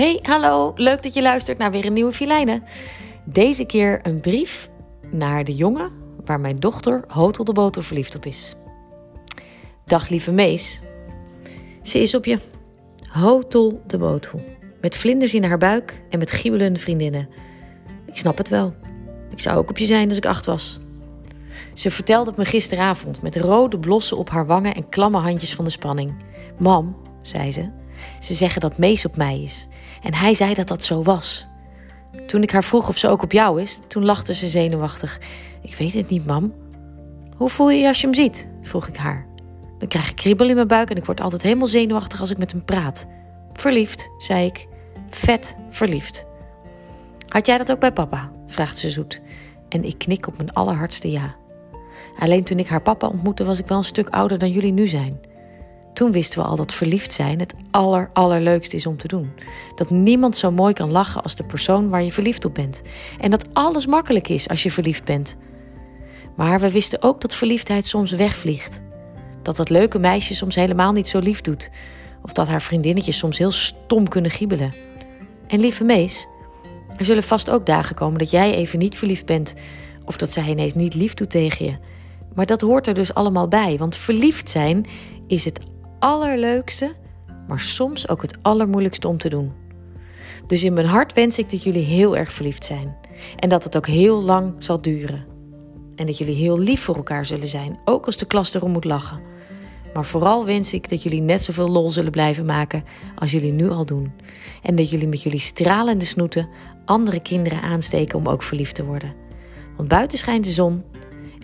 Hey, hallo, leuk dat je luistert naar weer een nieuwe filijnen. Deze keer een brief naar de jongen waar mijn dochter Hotel de Boter verliefd op is. Dag lieve Mees, ze is op je. Hotel de Botel. Met vlinders in haar buik en met giebelende vriendinnen. Ik snap het wel. Ik zou ook op je zijn als ik acht was. Ze vertelde het me gisteravond met rode blossen op haar wangen en klamme handjes van de spanning. Mam, zei ze, ze zeggen dat Mees op mij is. En hij zei dat dat zo was. Toen ik haar vroeg of ze ook op jou is, toen lachte ze zenuwachtig. Ik weet het niet, mam. Hoe voel je je als je hem ziet? vroeg ik haar. Dan krijg ik kriebel in mijn buik en ik word altijd helemaal zenuwachtig als ik met hem praat. Verliefd, zei ik. Vet verliefd. Had jij dat ook bij papa? vraagt ze zoet. En ik knik op mijn allerhardste ja. Alleen toen ik haar papa ontmoette, was ik wel een stuk ouder dan jullie nu zijn. Toen wisten we al dat verliefd zijn het aller, allerleukste is om te doen. Dat niemand zo mooi kan lachen als de persoon waar je verliefd op bent. En dat alles makkelijk is als je verliefd bent. Maar we wisten ook dat verliefdheid soms wegvliegt. Dat dat leuke meisje soms helemaal niet zo lief doet. Of dat haar vriendinnetjes soms heel stom kunnen giebelen. En lieve Mees, er zullen vast ook dagen komen dat jij even niet verliefd bent. Of dat zij ineens niet lief doet tegen je. Maar dat hoort er dus allemaal bij. Want verliefd zijn is het allerleukste, maar soms ook het allermoeilijkste om te doen. Dus in mijn hart wens ik dat jullie heel erg verliefd zijn. En dat het ook heel lang zal duren. En dat jullie heel lief voor elkaar zullen zijn, ook als de klas erom moet lachen. Maar vooral wens ik dat jullie net zoveel lol zullen blijven maken als jullie nu al doen. En dat jullie met jullie stralende snoeten andere kinderen aansteken om ook verliefd te worden. Want buiten schijnt de zon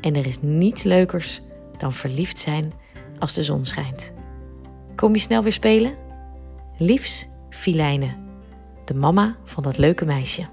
en er is niets leukers dan verliefd zijn als de zon schijnt. Kom je snel weer spelen? Liefs, Filijne, de mama van dat leuke meisje.